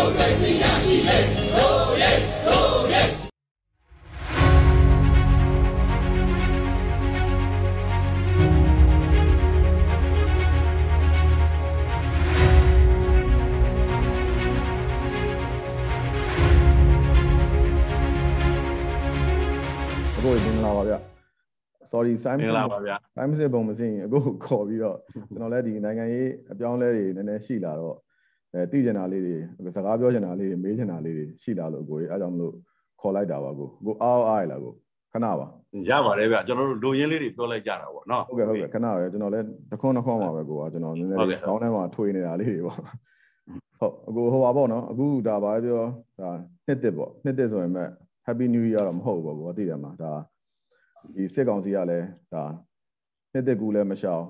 မိုကရေစီရရှိလေတို့ရဲ့တို့ရဲ့အခုမင်္ဂလာပါဗျ sorry ဆိုင်းမင်္ဂလာပါဗျာဆိုင်းမစစ်ပုံမစင်ရင်အခုခေါ်ပြီးတော့ကျွန်တော်လည်းဒီနိုင်ငံရေးအပြောင်းအလဲတွေနည်းနည်းရှိလာတော့ အဲသိကျင်တာလေးတွေစကားပြောချင်တာလေးတွေမေးချင်တာလေးတွေရှိလာလို့ကိုကြီးအဲကြောင့်မလို့ခေါ်လိုက်တာပါကိုကိုအားအားရလားကိုခဏပါရပါတယ်ဗျာကျွန်တော်တို့လူရင်းလေးတွေပြောလိုက်ကြတာပေါ့နော်ဟုတ်ကဲ့ဟုတ်ကဲ့ခဏပဲကျွန်တော်လည်းတစ်ခွန်းတစ်ခွန်းပါပဲကိုကကျွန်တော်နည်းနည်းဟုတ်ကဲ့လေးခေါင်းထဲမှာထွေနေတာလေးတွေပေါ့ဟုတ်အခုဟိုပါပေါ့နော်အခုဒါပါပဲပြောဒါနှစ်တစ်ပေါ့နှစ်တစ်ဆိုရင်မဲ့ Happy New Year တော့မဟုတ်ဘူးပေါ့ကိုကသိတယ်မှာဒါဒီစစ်ကောင်စီကလည်းဒါနှစ်တစ်ကူလည်းမရှောင်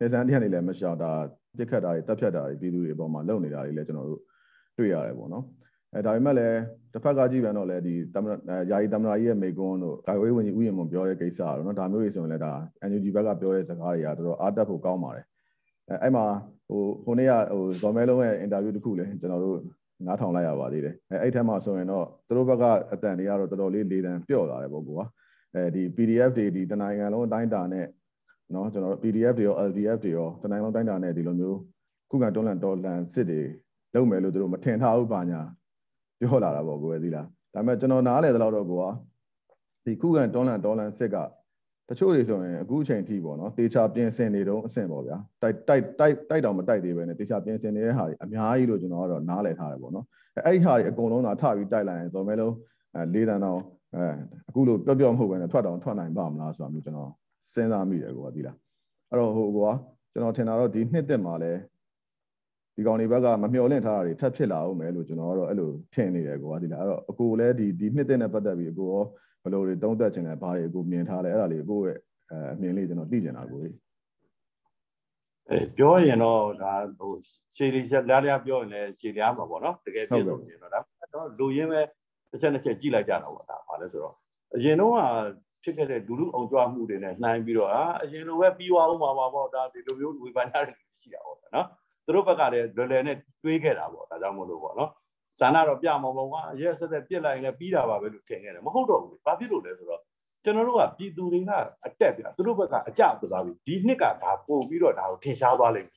နေစမ်းတရားနေလည်းမရှောင်ဒါ ပြစ်ခတ်တာတွေတပ်ဖြတ်တာတွေပြည်သူတွေအပေါ်မှာလုပ်နေတာတွေလည်းကျွန်တော်တို့တွေ့ရတယ်ပေါ့နော်အဲဒါပေမဲ့လည်းတစ်ဖက်ကကြည့်ပြန်တော့လည်းဒီတမနာယာယီတမနာကြီးရဲ့မိကွန်းတို့ဒါဝေးဝင်ကြီးဥယျာဉ်မွန်ပြောတဲ့ကိစ္စကတော့နော်ဒါမျိုးတွေဆိုရင်လည်းဒါ NUG ဘက်ကပြောတဲ့စကားတွေကတော်တော်အားတက်ဖို့ကောင်းပါတယ်အဲအဲ့မှာဟိုဟိုနေ့ကဟိုဇော်မဲလုံးရဲ့အင်တာဗျူးတစ်ခုလည်းကျွန်တော်တို့နားထောင်လိုက်ရပါသေးတယ်အဲအဲ့ထက်မှဆိုရင်တော့သူတို့ဘက်ကအတန်တွေကတော့တော်တော်လေးလေးတန်ပြော့လာတယ်ပေါ့ကွာအဲဒီ PDF တွေဒီတနိုင်ငံလုံးအတိုင်းအတာနဲ့ နော်ကျွန်တော်တို့ PDF တွေရော LDF တွေရောတနိုင်ငံလုံးအတိုင်းအတာနဲ့ဒီလိုမျိုးခုခံတွန်းလှန်တော်လှန်စစ်တွေလုပ်မယ်လို့သူတို့မထင်ထားဘူးပါညာပြောလာတာပေါ့ကိုယ်ပဲသိလားဒါပေမဲ့ကျွန်တော်နားလေသလောက်တော့ကွာဒီခုခံတွန်းလှန်တော်လှန်စစ်ကတချို့တွေဆိုရင်အခုအချိန်ထိပေါ့နော်တေချာပြင်ဆင်နေတော့အဆင့်ပေါ့ဗျာတိုက်တိုက်တိုက်တိုက်တောင်မတိုက်သေးပဲနဲ့တေချာပြင်ဆင်နေတဲ့ဟာတွေအများကြီးလို့ကျွန်တော်ကတော့နားလည်ထားတယ်ပေါ့နော်အဲအဲ့ဒီဟာတွေအကုန်လုံးသာထပြီးတိုက်လိုက်ရင်ဆိုမဲ့လုံးအဲလေးတန်းတော့အဲအခုလို့ပြောပြောမဟုတ်ပဲနဲ့ထွက်တောင်ထွက်နိုင်ပါမလားဆိုတာမျိုးကျွန်တော် စဉ်းစားမိတယ်ကွာဒီလားအဲ့တော့ဟိုကွာကျွန်တော်ထင်တာတော့ဒီနှစ်သက်မှာလဲဒီကောင်တွေဘက်ကမမျှော်လင့်ထားတာတွေထပ်ဖြစ်လာအောင်မယ်လို့ကျွန်တော်ကတော့အဲ့လိုထင်နေတယ်ကွာဒီလားအဲ့တော့အကိုလည်းဒီဒီနှစ်သက်နဲ့ပတ်သက်ပြီးအကိုရောဘယ်လိုတွေသုံးသပ်ချင်လဲဘာတွေအကိုမြင်ထားလဲအဲ့ဒါလေးအကိုရဲ့အဲအမြင်လေးကျွန်တော်သိချင်တာကိုကြီးအဲပြောရင်တော့ဒါဟိုခြေလေးချက်လားလားပြောရင်လည်းခြေလားမှာပေါ့နော်တကယ်ပြည့်စုံနေတော့ဒါတော့လူရင်းပဲတစ်ချက်တစ်ချက်ကြည့်လိုက်ကြတာပေါ့ဒါဘာလဲဆိုတော့အရင်တော့က ဖြစ်ခဲ့တဲ့လူလူအောင်ကြွားမှုတွေနဲ့နှိုင်းပြီးတော့အာအရင်လိုပဲပြီးသွားအောင်ပါပါပေါ့ဒါဒီလိုမျိုးဝေဖန်ကြတယ်ရှိတာပေါ့နော်သူတို့ဘက်ကလည်းလွယ်လွယ်နဲ့တွေးခဲ့တာပေါ့ဒါကြောင့်မို့လို့ပေါ့နော်ဇာနာတော့ပြမှာပေါ့ကွာရဲဆက်ဆက်ပြစ်လိုက်ရင်လည်းပြီးတာပါပဲလို့ထင်ခဲ့တယ်မဟုတ်တော့ဘူးဘာဖြစ်လို့လဲဆိုတော့ကျွန်တော်တို့ကပြည်သူတွေကအတက်ပြသူတို့ဘက်ကအကြပသွားပြီဒီနှစ်ကဒါပို့ပြီးတော့ဒါကိုထင်ရှားသွားလိမ့်မယ်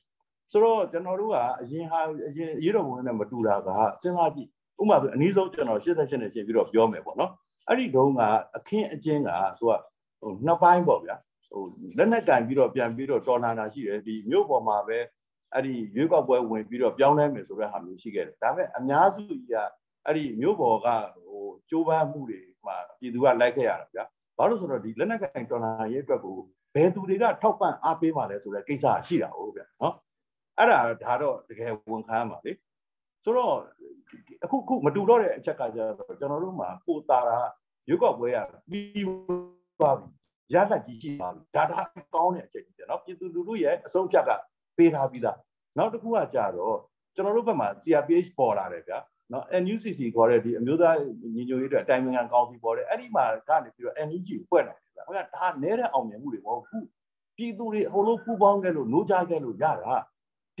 ဆိုတော့ကျွန်တော်တို့ကအရင်ဟာအရင်ရေးတော်ပုံနဲ့မတူတာကစဉ်းစားကြည့်ဥပမာဆိုအနည်းဆုံးကျွန်တော်88နဲ့ရှင်းပြီးတော့ပြောမယ်ပေါ့နော် အဲ့ဒီတုန်းကအခင်းအကျင်းကသူကဟိုနှစ်ပိုင်းပေါ့ဗျာဟိုလက်နဲ့ကန်ပြီးတော့ပြန်ပြီးတော့တော်နာနာရှိတယ်ဒီမြို့ပေါ်မှာပဲအဲ့ဒီရွေးကောက်ပွဲဝင်ပြီးတော့ပြောင်းလဲမယ်ဆိုတဲ့ဟာမျိုးရှိခဲ့တယ်ဒါပေမဲ့အများစုကြီးကအဲ့ဒီမြို့ပေါ်ကဟိုကြိုးပမ်းမှုတွေမှာပြည်သူကလိုက်ခဲ့ရတာဗျာဘာလို့ဆိုတော့ဒီလက်နက်ကင်တော်နာရေးအတွက်ကိုဘယ်သူတွေကထောက်ပံ့အားပေးပါလဲဆိုတဲ့ကိစ္စရှိတာဟုတ်ဗျာနော်အဲ့ဒါဒါတော့တကယ်ဝန်ခံရမှာလေဆိုတော့ အခုခုမတူတော့တဲ့အချက်ကကျတော့ကျွန်တော်တို့မှာပိုတာတာရွေးကောက်ပွဲရပြီးသွားပြီရလက်ကြီးရှိပါပြီဒါဒါကောင်းတဲ့အချက်ကြီးတယ်နော်ပြည်သူလူထုရဲ့အဆုံးဖြတ်ကပေးထားပြီးသားနောက်တစ်ခုကကြတော့ကျွန်တော်တို့ဘက်မှာ CRPH ပေါ်လာတယ်ဗျာနော် NUCC ခေါ်တဲ့ဒီအမျိုးသားညီညွတ်ရေးအတွက်အတိုင်းအမြံကောင်စီပေါ်တယ်အဲ့ဒီမှာကနေပြီးတော့ NUG ကိုဖွဲ့နိုင်တယ်ဗျာဟုတ်ကဲ့ဒါနဲတဲ့အောင်မြင်မှုတွေမဟုတ်ဘူးပြည်သူတွေဟိုလိုပူပေါင်းခဲ့လို့노ကြခဲ့လို့ရတာ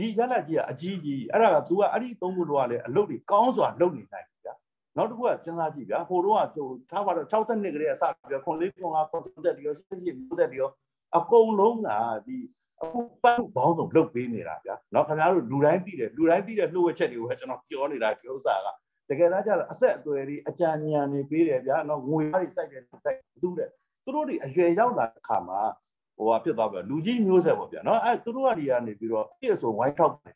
ဒီရလက်ကြီးကအကြီးကြီးအဲ့ဒါက तू ကအဲ့ဒီသုံးခုတော့လည်းအလုပ်တွေကောင်းစွာလုပ်နေနိုင်ပြီဗျာနောက်တစ်ခုကစဉ်းစားကြည့်ဗျာဟိုတော့ကဟိုထားပါတော့60နှစ်ကလေးအစပြီးခွန်လေးခွန်ငါခွန်သက်တရောစစ်စစ်မိုးသက်တရောအကုန်လုံးကဒီအခုပတ်ဘောင်းဆုံးလုပ်ပေးနေတာဗျာနောက်ခင်ဗျားတို့လူတိုင်းသိတယ်လူတိုင်းသိတဲ့လှုပ်ဝက်ချက်တွေကိုပဲကျွန်တော်ပြောနေတာဒီဥစ္စာကတကယ်တမ်းကျတော့အဆက်အသွယ်တွေအကြံဉာဏ်တွေပေးတယ်ဗျာနော်ငွေတွေစိုက်တယ်စိုက်တူးတယ်သူတို့တွေအရွယ်ရောက်လာတဲ့အခါမှာ ဟိုဟာဖြစ်သွားပြီလူကြီးမျိုးဆက်ပေါ့ဗျာနော်အဲသူတို့ကဒီကနေပြီးတော့ပြည့်စုံဝိုင်းထောက်တယ်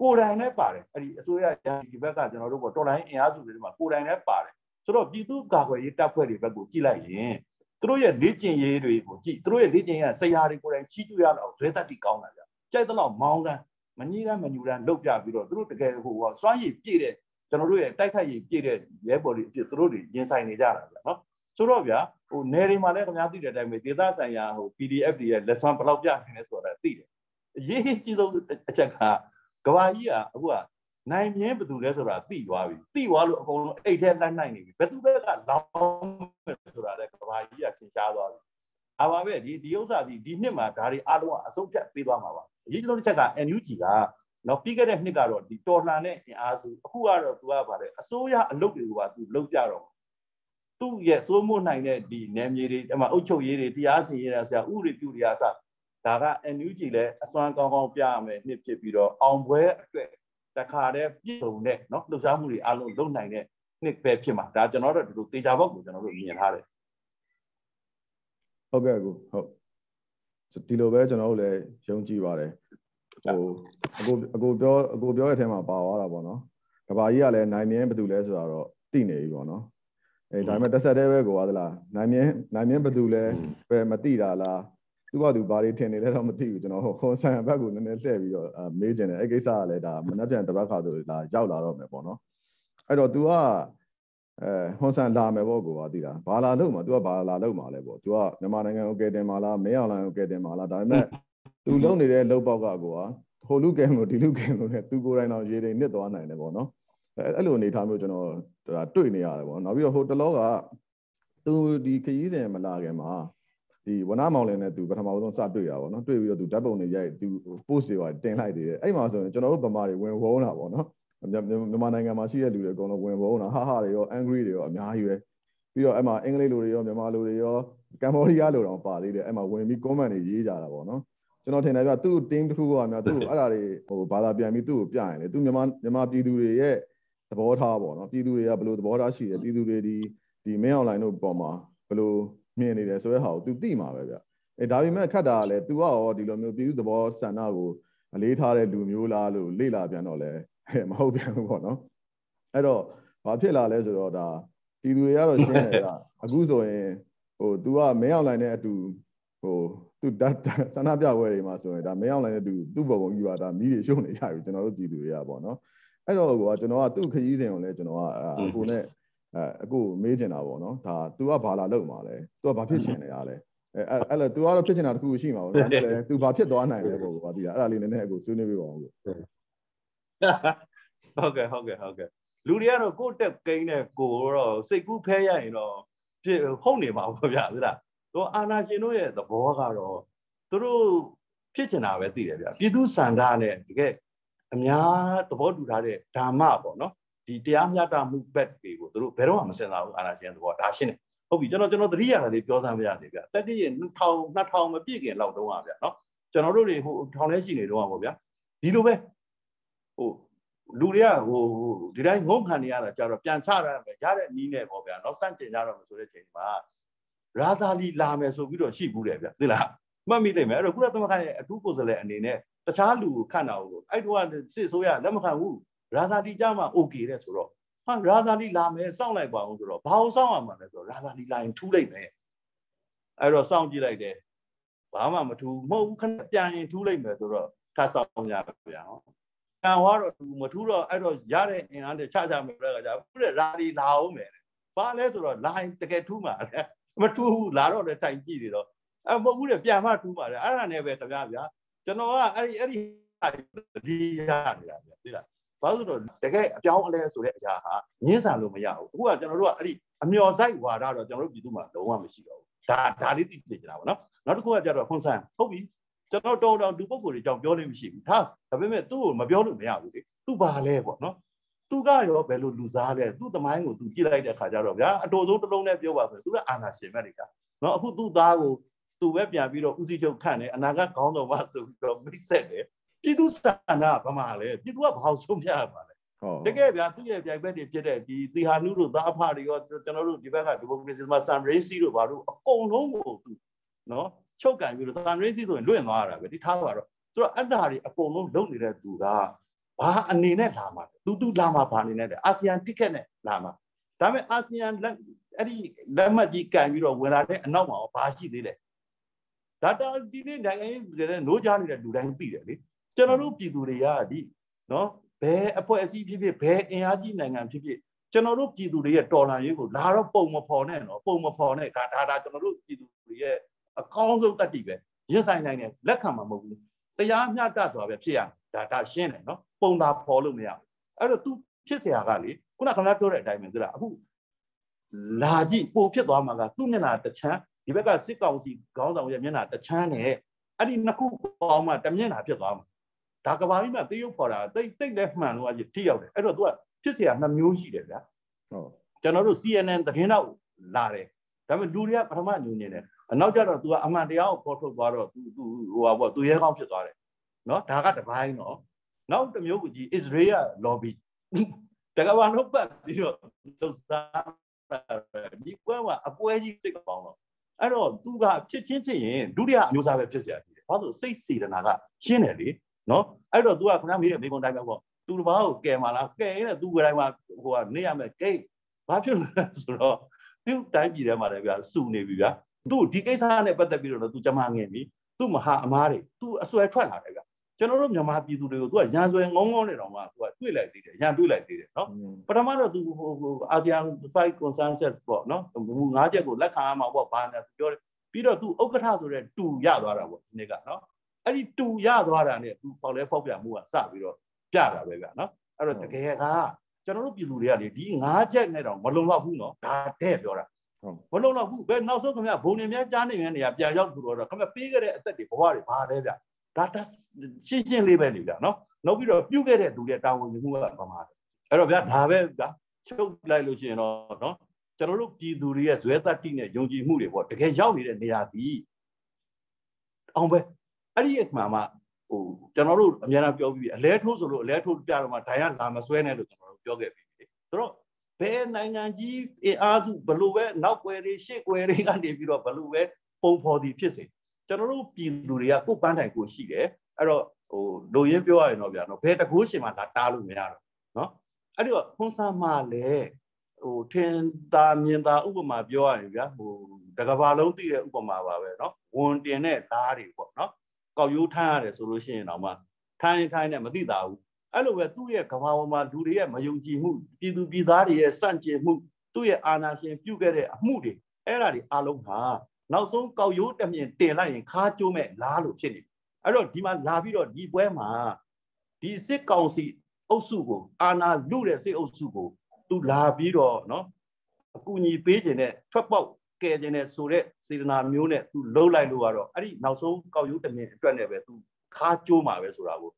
ကိုယ်တိုင်လည်းပါတယ်အဲ့ဒီအစိုးရဒီဘက်ကကျွန်တော်တို့ပေါ့တော်လိုင်းအင်အားစုတွေမှာကိုယ်တိုင်လည်းပါတယ်ဆိုတော့ပြည်သူ့ကာကွယ်ရေးတပ်ဖွဲ့တွေဘက်ကိုကြည့်လိုက်ရင်သူတို့ရဲ့လေ့ကျင့်ရေးတွေကိုကြည့်သူတို့ရဲ့လေ့ကျင့်ရေးဆရာတွေကိုယ်တိုင်ချီးကျူးရအောင်ဇွဲတက်တီကောင်းတာဗျာကြိုက်တော့မောင်းတန်းမညီတန်းမညူတန်းလုတ်ပြပြီးတော့သူတို့တကယ်ဟိုကစွမ်းရည်ပြည့်တဲ့ကျွန်တော်တို့ရဲ့တိုက်ခိုက်ရည်ပြည့်တဲ့ရဲဘော်တွေအဖြစ်သူတို့တွေရင်ဆိုင်နေကြတာဗျာနော်ဆိုတော့ဗျာ ဟိုနယ်တွေမှာလည်းခင်ဗျားသိတဲ့အတိုင်းပဲဒေသဆိုင်ရာဟို PDF တွေရဲ့လက်စွမ်းဘယ်လောက်ပြနိုင်လဲဆိုတာသိတယ်အရေးကြီးဆုံးအချက်ကကဘာကြီးကအခုကနိုင်မြင်းဘယ်သူလဲဆိုတာသိသွားပြီသိသွားလို့အကုန်လုံးအိတ်ထဲလိုက်နိုင်နေပြီဘယ်သူဘက်ကလောင်းမယ်ဆိုတာလည်းကဘာကြီးကထင်ရှားသွားပြီအပါပဲဒီဒီဥစ္စာဒီဒီနှစ်မှာဒါတွေအားလုံးကအဆုံးဖြတ်ပေးသွားမှာပါအရေးကြီးဆုံးတစ်ချက်က NUG ကနော်ပြီးခဲ့တဲ့နှစ်ကတော့ဒီတော်လှန်တဲ့အင်အားစုအခုကတော့သူကဗါတယ်အစိုးရအလုပ်တွေကသူလုပ်ကြတော့ သူ့ရဲ့စိုးမိုးနိုင်တဲ့ဒီနယ်မြေတွေအမှအုပ်ချုပ်ရေးတွေတရားစီရင်ရဆရာဥပဒေပြုတွေအစဒါက NUG လည်းအစွမ်းကောင်းကောင်းပြရမယ်နှစ်ဖြစ်ပြီးတော့အောင်ပွဲအတွက်တခါတည်းပြည်စုံတဲ့နော်လှုပ်ရှားမှုတွေအလုံးလုပ်နိုင်တဲ့နှစ်ပဲဖြစ်မှာဒါကျွန်တော်တို့ဒီလိုတေချာဘောက်ကိုကျွန်တော်တို့မြင်ထားတယ်ဟုတ်ကဲ့ကူဟုတ်ဒီလိုပဲကျွန်တော်တို့လည်းယုံကြည်ပါတယ်ဟိုအကိုအကိုပြောအကိုပြောတဲ့အထဲမှာပါသွားတာပေါ့နော်ကဘာကြီးကလည်းနိုင်မြဲဘယ်သူလဲဆိုတာတော့သိနေပြီပေါ့နော် အဲဒါပေမဲ့တစ်ဆက်တည်းပဲကိုသွားသလားနိုင်မြဲနိုင်မြဲဘယ်သူလဲပဲမသိတာလားသူကသူဘာတွေထင်နေလဲတော့မသိဘူးကျွန်တော်ခွန်ဆန်ဘက်ကိုနည်းနည်းလှည့်ပြီးတော့မေးကျင်တယ်အဲ့ကိစ္စကလည်းဒါမနှက်ပြန်တပတ်ခါဆိုလာရောက်လာတော့မယ်ပေါ့နော်အဲ့တော့ तू ကအဲဟွန်ဆန်လာမယ်ပေါ့ကိုကသိလားဘာလာလို့မှာ तू ကဘာလာလို့မှာလဲပေါ့ तू ကမြန်မာနိုင်ငံကိုကယ်တင်မှာလားမဲအောင်လိုင်းကိုကယ်တင်မှာလားဒါပေမဲ့ तू လုံနေတဲ့လုံပေါက်ကကိုကဟိုလူကဲလို့ဒီလူကဲလို့နဲ့ तू ကိုယ်တိုင်တော့ရေတွေနစ်သွားနိုင်တယ်ပေါ့နော်အဲအဲ့လိုအနေထားမျိုးကျွန်တော် ဒါတွေ့နေရတယ်ပေါ့နောက်ပြီးတော့ဟိုတလောက तू ဒီခရီးစဉ်မလာခင်မှာဒီဝနာမောင်လင်းနဲ့သူပထမဆုံးစတွေ့တာပေါ့နော်တွေ့ပြီးတော့သူဓာတ်ပုံတွေရိုက်သူ post တွေပါတင်လိုက်သေးတယ်အဲ့မှာဆိုရင်ကျွန်တော်တို့ဗမာတွေဝင်ဝုန်းတာပေါ့နော်မြန်မာနိုင်ငံမှာရှိတဲ့လူတွေအကုန်လုံးဝင်ဝုန်းတာဟာဟာတွေရော angry တွေရောအများကြီးပဲပြီးတော့အဲ့မှာအင်္ဂလိပ်လူတွေရောမြန်မာလူတွေရောကမ္ဘောဒီးယားလူတော်ပါသေးတယ်အဲ့မှာဝင်ပြီး comment တွေရေးကြတာပေါ့နော်ကျွန်တော်ထင်တယ်ပြသူ့ team တစ်ခုကများသူ့အဲ့ဒါတွေဟိုဘာသာပြန်ပြီးသူ့ကိုပြရင်လေသူမြန်မာမြန်မာပြည်သူတွေရဲ့သ ဘောထားပေါ့နော်ပြည်သူတွေကဘယ်လိုသဘောထားရှိတယ်ပြည်သူတွေဒီဒီ main online တို့ပေါ်မှာဘယ်လိုမြင်နေတယ်ဆိုတဲ့ဟာကို तू သိမှာပဲဗျအဲဒါပေမဲ့ခတ်တာကလည်း तू ကရောဒီလိုမျိုးပြည်သူသဘောဆန္ဒကိုအလေးထားတဲ့လူမျိုးလားလို့လေ့လာပြန်တော့လဲမဟုတ်ပြန်ဘူးပေါ့နော်အဲ့တော့ဘာဖြစ်လာလဲဆိုတော့ဒါပြည်သူတွေကတော့ရှင်းတယ်ဗျအခုဆိုရင်ဟို तू ကမင်းအောင်လိုင်းနဲ့အတူဟို तू ဆန္ဒပြပွဲတွေမှာဆိုရင်ဒါမင်းအောင်လိုင်းနဲ့ तू သူ့ဘုံကြီးပါဒါမီးတွေရှုံနေကြပြီကျွန်တော်တို့ပြည်သူတွေကပေါ့နော် အဲ့တော့ကွာကျွန်တော်ကသူ့ခရီးစဉ်ကိုလည်းကျွန်တော်ကအခုနဲ့အဲအခုမေးချင်တာပေါ့နော်ဒါ तू ကဘာလာလုပ်မှာလဲ तू ကဘာဖြစ်ချင်နေရလဲအဲအဲ့လေ तू ကတော့ဖြစ်ချင်တာတခုရှိမှာပေါ့ဒါနဲ့လေ तू ဘာဖြစ်သွားနိုင်လဲပေါ့ကွာဒီကအဲ့ဒါလေးနည်းနည်းအခုဆွေးနွေးပြပါအောင်လို့ဟုတ်ကဲ့ဟုတ်ကဲ့ဟုတ်ကဲ့လူတွေကတော့ကိုယ့်တက်ကိန်းနဲ့ကိုတော့စိတ်ကူးဖဲရရင်တော့ဖြစ်ဟုတ်နေပါဘူးဗျာဟုတ်လားတော့အာနာရှင်တို့ရဲ့သဘောကတော့သူတို့ဖြစ်ချင်တာပဲသိတယ်ဗျာပြည်သူစန္ဒနဲ့တကယ် အများသဘောတူထားတဲ့ဓမ္မပေါ့နော်ဒီတရားမျှတမှုဘက်တွေကိုသူတို့ဘယ်တော့မှမစင်စားဘူးအာဏာရှင်သဘောဒါရှင်းတယ်ဟုတ်ပြီကျွန်တော်ကျွန်တော်သတိရတာလေးပြောစမ်းပြရစီဗျတက်တည့်ရ2000 2000မပြည့်ခင်လောက်တုန်းကဗျနော်ကျွန်တော်တို့တွေဟိုထောင်ထဲရှိနေတော့ပါဗျာဒီလိုပဲဟိုလူတွေကဟိုဒီတိုင်းငုံခံနေရတာကြတော့ပြန်ချရမယ်ရတဲ့နီးနဲ့ပေါ့ဗျာနော်စန့်ကျင်ကြတော့မယ်ဆိုတဲ့ချိန်မှာရာဇာလီလာမယ်ဆိုပြီးတော့ရှိဘူးတယ်ဗျသိလားမှတ်မိသိမယ်အဲ့တော့ကုလသမဂ္ဂရဲ့အထူးကိုယ်စားလှယ်အနေနဲ့ တခြားလူကိုခန့်တာကိုအဲ့တော့စစ်ဆိုးရလက်မခံဘူးရာဇာတိကြမှာ okay တဲ့ဆိုတော့ဟာရာဇာတိလာမယ်စောင့်လိုက်ပါအောင်ဆိုတော့ဘာအောင်စောင့်ရမှာလဲဆိုတော့ရာဇာတိလာရင်ထူးလိုက်မယ်အဲ့တော့စောင့်ကြည့်လိုက်တယ်ဘာမှမထူးမဟုတ်ဘူးခဏပြန်ရင်ထူးလိုက်မယ်ဆိုတော့ထပ်ဆောင်ကြဗျာနော်ကံဝါတော့သူမထူးတော့အဲ့တော့ရတဲ့အင်အားနဲ့ချချမယ်တဲ့ကကြာခုတဲ့ရာဒီလာအောင်မယ်ဘာလဲဆိုတော့လိုင်းတကယ်ထူးမှာလေမထူးဘူးလာတော့လည်းတိုင်ကြည့်နေတော့အဲ့မဟုတ်ဘူးတဲ့ပြန်မှထူးပါလေအဲ့ဒါနဲ့ပဲခင်ဗျာဗျာ ကျွန်တော်ကအဲ့ဒီအဲ့ဒီဒီရနေတာဗျာသိလားဘာလို့ဆိုတော့တကယ်အပြောင်းအလဲဆိုတဲ့အရာဟာညှင်းဆန်လို့မရဘူးအခုကကျွန်တော်တို့ကအဲ့ဒီအမျော်ဆိုင်ဝါဒတော့ကျွန်တော်တို့ပြည်သူမှာလုံးဝမရှိတော့ဘူးဒါဒါလေးသိနေကြတာပေါ့နော်နောက်တစ်ခုကကြတော့ခွန်ဆန်ဟုတ်ပြီကျွန်တော်တော်တော်လူပုဂ္ဂိုလ်တွေကြောင့်ပြောလို့မရှိဘူးဒါဒါပေမဲ့သူ့ကိုမပြောလို့မရဘူးလေသူ့ဘာလဲပေါ့နော်သူကရောဘယ်လိုလူစားလဲသူ့သမိုင်းကိုသူကြည့်လိုက်တဲ့အခါကျတော့ဗျာအတော်ဆုံးတစ်လုံးနဲ့ပြောပါဆိုသူကအာနာရှင်ပဲလေကနော်အခုသူ့သားကို သူပဲပြန်ပြီးတော့ဦးစီးချုပ်ခန့်တယ်အနာဂတ်ခေါင်းဆောင်မဆိုပြီးတော့မိတ်ဆက်တယ်ပြည်သူစန္ဒဗမာလဲပြည်သူကဘာလို့ဆုံးဖြတ်ရမှာလဲတကယ်ဗျာသူ့ရဲ့ပြိုင်ဘက်တွေဖြစ်တဲ့ဒီသီဟာနုတို့သားအဖတွေရောကျွန်တော်တို့ဒီဘက်ကဒီမိုကရေစီမှာဆန်ရေးစီတို့ဘာလို့အကုန်လုံးကိုသူနော်ချုပ်ကန်ပြီးတော့ဆန်ရေးစီဆိုရင်လွင့်သွားတာပဲဒီထားပါတော့သူတို့အတ္တတွေအကုန်လုံးလုံနေတဲ့သူကဘာအနေနဲ့လာမှာလဲသူသူလာမှာဘာအနေနဲ့လဲအာဆီယံတစ်ခက်နဲ့လာမှာဒါပေမဲ့အာဆီယံလက်အဲ့ဒီလက်မှတ်ကြီးကန်ပြီးတော့ဝင်လာတဲ့အနောက်မှာဘာရှိသေးလဲ ဒါတော့ဒီနေ့နိုင်ငံရေးတွေနဲ့노ကြားနေတဲ့လူတိုင်းသိတယ်လေကျွန်တော်တို့ပြည်သူတွေကဒီနော်ဘယ်အဖွဲ့အစည်းဖြစ်ဖြစ်ဘယ်အင်အားကြီးနိုင်ငံဖြစ်ဖြစ်ကျွန်တော်တို့ပြည်သူတွေရဲ့တော်လှန်ရေးကိုလာတော့ပုံမဖော်နဲ့နော်ပုံမဖော်နဲ့ဒါဒါဒါကျွန်တော်တို့ပြည်သူတွေရဲ့အကောင်းဆုံးတတ်တည်ပဲရင်ဆိုင်နိုင်တယ်လက်ခံမှာမဟုတ်ဘူးတရားမျှတစွာပဲဖြစ်ရဒါဒါရှင်းတယ်နော်ပုံသာဖော်လို့မရဘူးအဲ့တော့ तू ဖြစ်เสียကလေခုနကခင်ဗျားပြောတဲ့အတိုင်းပဲသိလားအခုလာကြည့်ပိုဖြစ်သွားမှာကသူ့မျက်နှာတစ်ချမ်း ဒီဘက်ကစစ်ကောင်စီခေါင်းဆောင်ရဲ့မျက်နှာတစ်ချမ်းနဲ့အဲ့ဒီနှစ်ခုပေါင်းမှတစ်မျက်နှာဖြစ်သွားမှာ ဒါကဘာကြီးမှသေရုပ်ဖော်တာတိတ်တိတ်လည်းမှန်လို့အကြီးထိရောက်တယ်အဲ့တော့ तू ကဖြစ်เสียနှမျိုးရှိတယ်ဗျာ ဟုတ် ကျွန်တော်တို့ CNN သတင်းတော့လာတယ်ဒါပေမဲ့လူတွေကပထမညူနေတယ်အနောက်ကျတော့ तू ကအမှန်တရားကိုပေါ်ထုတ်သွားတော့ तू तू ဟိုပါပေါ့ तू ရဲကောင်းဖြစ်သွားတယ်နော်ဒါကတပိုင်းနော်နောက်တစ်မျိုးကကြီး Israel lobby တကဘာလို့ပတ်ပြီးတော့သုစားဒီကွမ်းကအပွဲကြီးစိတ်ကောင်းတော့ အဲ့တော့ तू ကဖြစ်ချင်းဖြစ်ရင်ဒုတိယအမျိုးသားပဲဖြစ်เสียရှိတယ်ဘာလို့စိတ်စေတနာကရှင်းတယ်လေနော်အဲ့တော့ तू ကခဏမေးတယ်မိကွန်တိုင်းပဲပေါ့ तू တဘာကိုကယ်မလားကယ်ရင်လည်း तू ကိုယ်တိုင်မှာဟိုကနေရမယ်ကိတ်ဘာဖြစ်လို့လဲဆိုတော့သူ့တိုင်းပြည်ထဲမှာလည်းဗျာစုနေပြီဗျာသူ့ဒီကိစ္စနဲ့ပတ်သက်ပြီးတော့ तू ကြမှားငင်ပြီသူ့မဟာအမားတွေ तू အစွဲထွက်လာတယ်ဗျာ ကျွန်တော်တို့မြန်မာပြည်သူတွေကိုသူကရန်ဆွဲငုံငုံနေတော့မှသူကတွေ့လိုက်သေးတယ်ရန်တွေ့လိုက်သေးတယ်နော်ပထမတော့သူဟိုအာဆီယံ five consensus ပေါ့နော်မူ၅ချက်ကိုလက်ခံရမှာပေါ့ဘာနဲ့ပြောတယ်ပြီးတော့သူဥက္ကဋ္ဌဆိုတဲ့တူရသွားတာပေါ့ဒီနေ့ကနော်အဲ့ဒီတူရသွားတာနဲ့သူပေါက်လဲပေါက်ပြမှုကစပြီးတော့ပြတာပဲဗျာနော်အဲ့တော့တကယ်ကကျွန်တော်တို့ပြည်သူတွေကလေဒီ၅ချက်နဲ့တော့မလုံလောက်ဘူးနော်ဒါတဲ့ပြောတာမလုံလောက်ဘူးဘယ်နောက်ဆုံးခင်ဗျဘုံနေများကြားနေနေနေရပြန်ရောက်သူတော့ခင်ဗျပေးခဲ့တဲ့အသက်တွေဘဝတွေဘာလဲဗျာ ဒါတရှင်းရှင်းလေးပဲလေဗျာနော်နောက်ပြီးတော့ပြုတ်ခဲ့တဲ့သူတွေတာဝန်ယူမှုကဘာမှအဲ့တော့ဗျာဒါပဲဗျာချုပ်လိုက်လို့ရှိရင်တော့နော်ကျွန်တော်တို့ပြည်သူတွေရဲ့ဇွဲတတိနဲ့ယုံကြည်မှုတွေပေါ့တကယ်ရောက်နေတဲ့နေရာဒီအောင်ပဲအဲ့ဒီအမှန်မှဟိုကျွန်တော်တို့အများအားပြောပြီးအလဲထိုးဆိုလို့အလဲထိုးပြတော့မှဒိုင်ကလာမဆွဲနဲ့လို့ကျွန်တော်တို့ပြောခဲ့ပြီးပြီဆိုတော့ဘယ်နိုင်ငံကြီးအင်အားစုဘလို့ပဲနောက်ွယ်တွေရှေ့ွယ်တွေကနေပြီးတော့ဘလို့ပဲပုံဖော်သည်ဖြစ်စေ ကျွန်တော်တို့ပြည်သူတွေကကိုယ်ပန်းတိုင်ကိုရှိတယ်အဲ့တော့ဟိုလိုရင်းပြောရရင်တော့ဗျာနော်ဘယ်တကူရှင်မှဒါတားလို့မရတော့နော်အဲ့တော့ခွန်ဆာမလည်းဟိုထင်သာမြင်သာဥပမာပြောရရင်ဗျာဟိုတကဘာလုံးသိတဲ့ဥပမာပါပဲနော်ဝန်တင်တဲ့သားတွေပေါ့နော်ကောက်ရိုးထမ်းရတယ်ဆိုလို့ရှိရင်တော့မှထိုင်းထိုင်းနဲ့မသိတာဘူးအဲ့လိုပဲသူ့ရဲ့ကဘာပေါ်မှာလူတွေရဲ့မယုံကြည်မှုပြည်သူပြည်သားတွေရဲ့စန့်ကျင်မှုသူ့ရဲ့အာဏာရှင်ပြုတ်ခဲ့တဲ့အမှုတွေအဲ့ဒါတွေအလုံးဟာ နောက်ဆုံးကောက်ရိုးတမြင်တင်လိုက်ရင်ခါကျိုးမဲ့လားလို့ဖြစ်နေအဲ့တော့ဒီမှာလာပြီးတော့ဒီပွဲမှာဒီစစ်ကောင်စီအုပ်စုကိုအာဏာလုတဲ့စစ်အုပ်စုကိုသူလာပြီးတော့နော်အကူအညီပေးခြင်းနဲ့ထွက်ပေါက်ကယ်ခြင်းနဲ့ဆိုတဲ့စေတနာမျိုးနဲ့သူလှုပ်လိုက်လို့ကတော့အဲ့ဒီနောက်ဆုံးကောက်ရိုးတမြင်အတွက်နဲ့ပဲသူခါကျိုးမှာပဲဆိုတာကို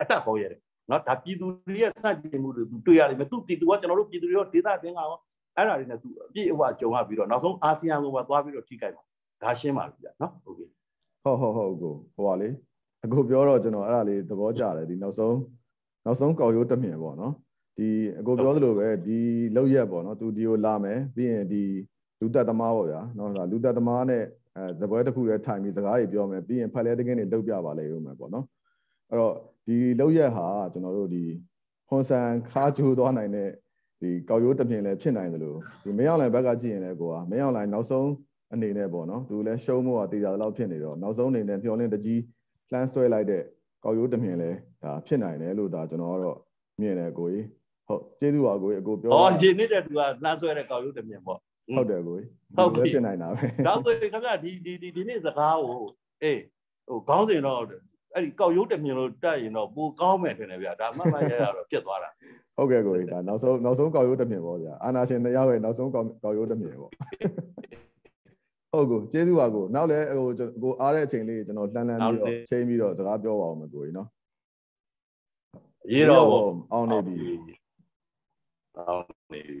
အတက်ပေါရတယ်နော်ဒါပြည်သူတွေရဲ့စတင်မှုတွေသူတွေ့ရလိမ့်မယ်သူပြည်သူကကျွန်တော်တို့ပြည်သူတွေရောဒေသတွင်းကရော အဲ့ဒါတွေနဲ့သူအပြည့်အဝကြုံရပြီးတော့နောက်ဆုံးအာဆီယံကိုပါသွားပြီးတော့ထိခိုက်မှာဒါရှင်းပါပြီဗျာနော်ဟုတ်ပြီဟုတ်ဟုတ်ဟုတ်ကိုဟိုပါလေအကိုပြောတော့ကျွန်တော်အဲ့ဒါလေးသဘောကျတယ်ဒီနောက်ဆုံးနောက်ဆုံးကောက်ရိုးတမြင်ပေါ့နော်ဒီအကိုပြောသလိုပဲဒီလောက်ရက်ပေါ့နော်သူဒီကိုလာမယ်ပြီးရင်ဒီလူသက်သမားပေါ့ဗျာနော်ဒါလူသက်သမားနဲ့အဲဇပွဲတစ်ခုတည်းထိုင်ပြီးစကားတွေပြောမယ်ပြီးရင်ဖက်လဲတကင်းတွေလုတ်ပြပါလေဦးမယ်ပေါ့နော်အဲ့တော့ဒီလောက်ရက်ဟာကျွန်တော်တို့ဒီဟွန်ဆန်ခါချိုးသွားနိုင်တဲ့ ဒီကောက်ရိုးတမြင်လည်းဖြစ်နိုင်တယ်လို့ဒီမရောက်လိုက်ဘက်ကကြည့်ရင်လည်းကိုကမရောက်လိုက်နောက်ဆုံးအနေနဲ့ပေါ့နော်သူလည်းရှုံးမှုကတေချာတဲ့လောက်ဖြစ်နေတော့နောက်ဆုံးအနေနဲ့မျောလင်းတကြီးလှမ်းဆွဲလိုက်တဲ့ကောက်ရိုးတမြင်လဲဒါဖြစ်နိုင်တယ်လို့ဒါကျွန်တော်ကတော့မြင်တယ်ကိုကြီးဟုတ်ကျေးဇူးပါကိုကြီးအကိုပြောဟောရှင်နေတဲ့သူကလှမ်းဆွဲတဲ့ကောက်ရုပ်တမြင်ပေါ့ဟုတ်တယ်ကိုကြီးဟုတ်ပြီဖြစ်နိုင်တာပဲဒါဆိုရင်ခင်ဗျဒီဒီဒီဒီနေ့စကားကိုအေးဟိုခေါင်းစဉ်တော့အဲ့ဒီကောက်ရုပ်တမြင်လို့တက်ရင်တော့ပိုကောင်းမယ်ထင်တယ်ဗျာဒါမှတ်မှတ်ရရတော့ဖြစ်သွားတာ ဟုတ်ကဲ့ကိုကြီးဒါနောက်ဆုံးနောက်ဆုံးကောက်ရိုးတမြင်ပေါ့ဗျာအာနာရှင်တရားရဲ့နောက်ဆုံးကောက်ကောက်ရိုးတမြင်ပေါ့ဟုတ်ကိုကျေးဇူးပါကိုနောက်လည်းဟိုကျွန်ကိုအားတဲ့အချိန်လေးကျွန်တော်လှမ်းလှမ်းပြီးတော့ချိန်ပြီးတော့စကားပြောပါအောင်မယ်ကိုကြီးနော်ရေးတော့ပေါ့အောင်နေပြီအောင်နေပြီ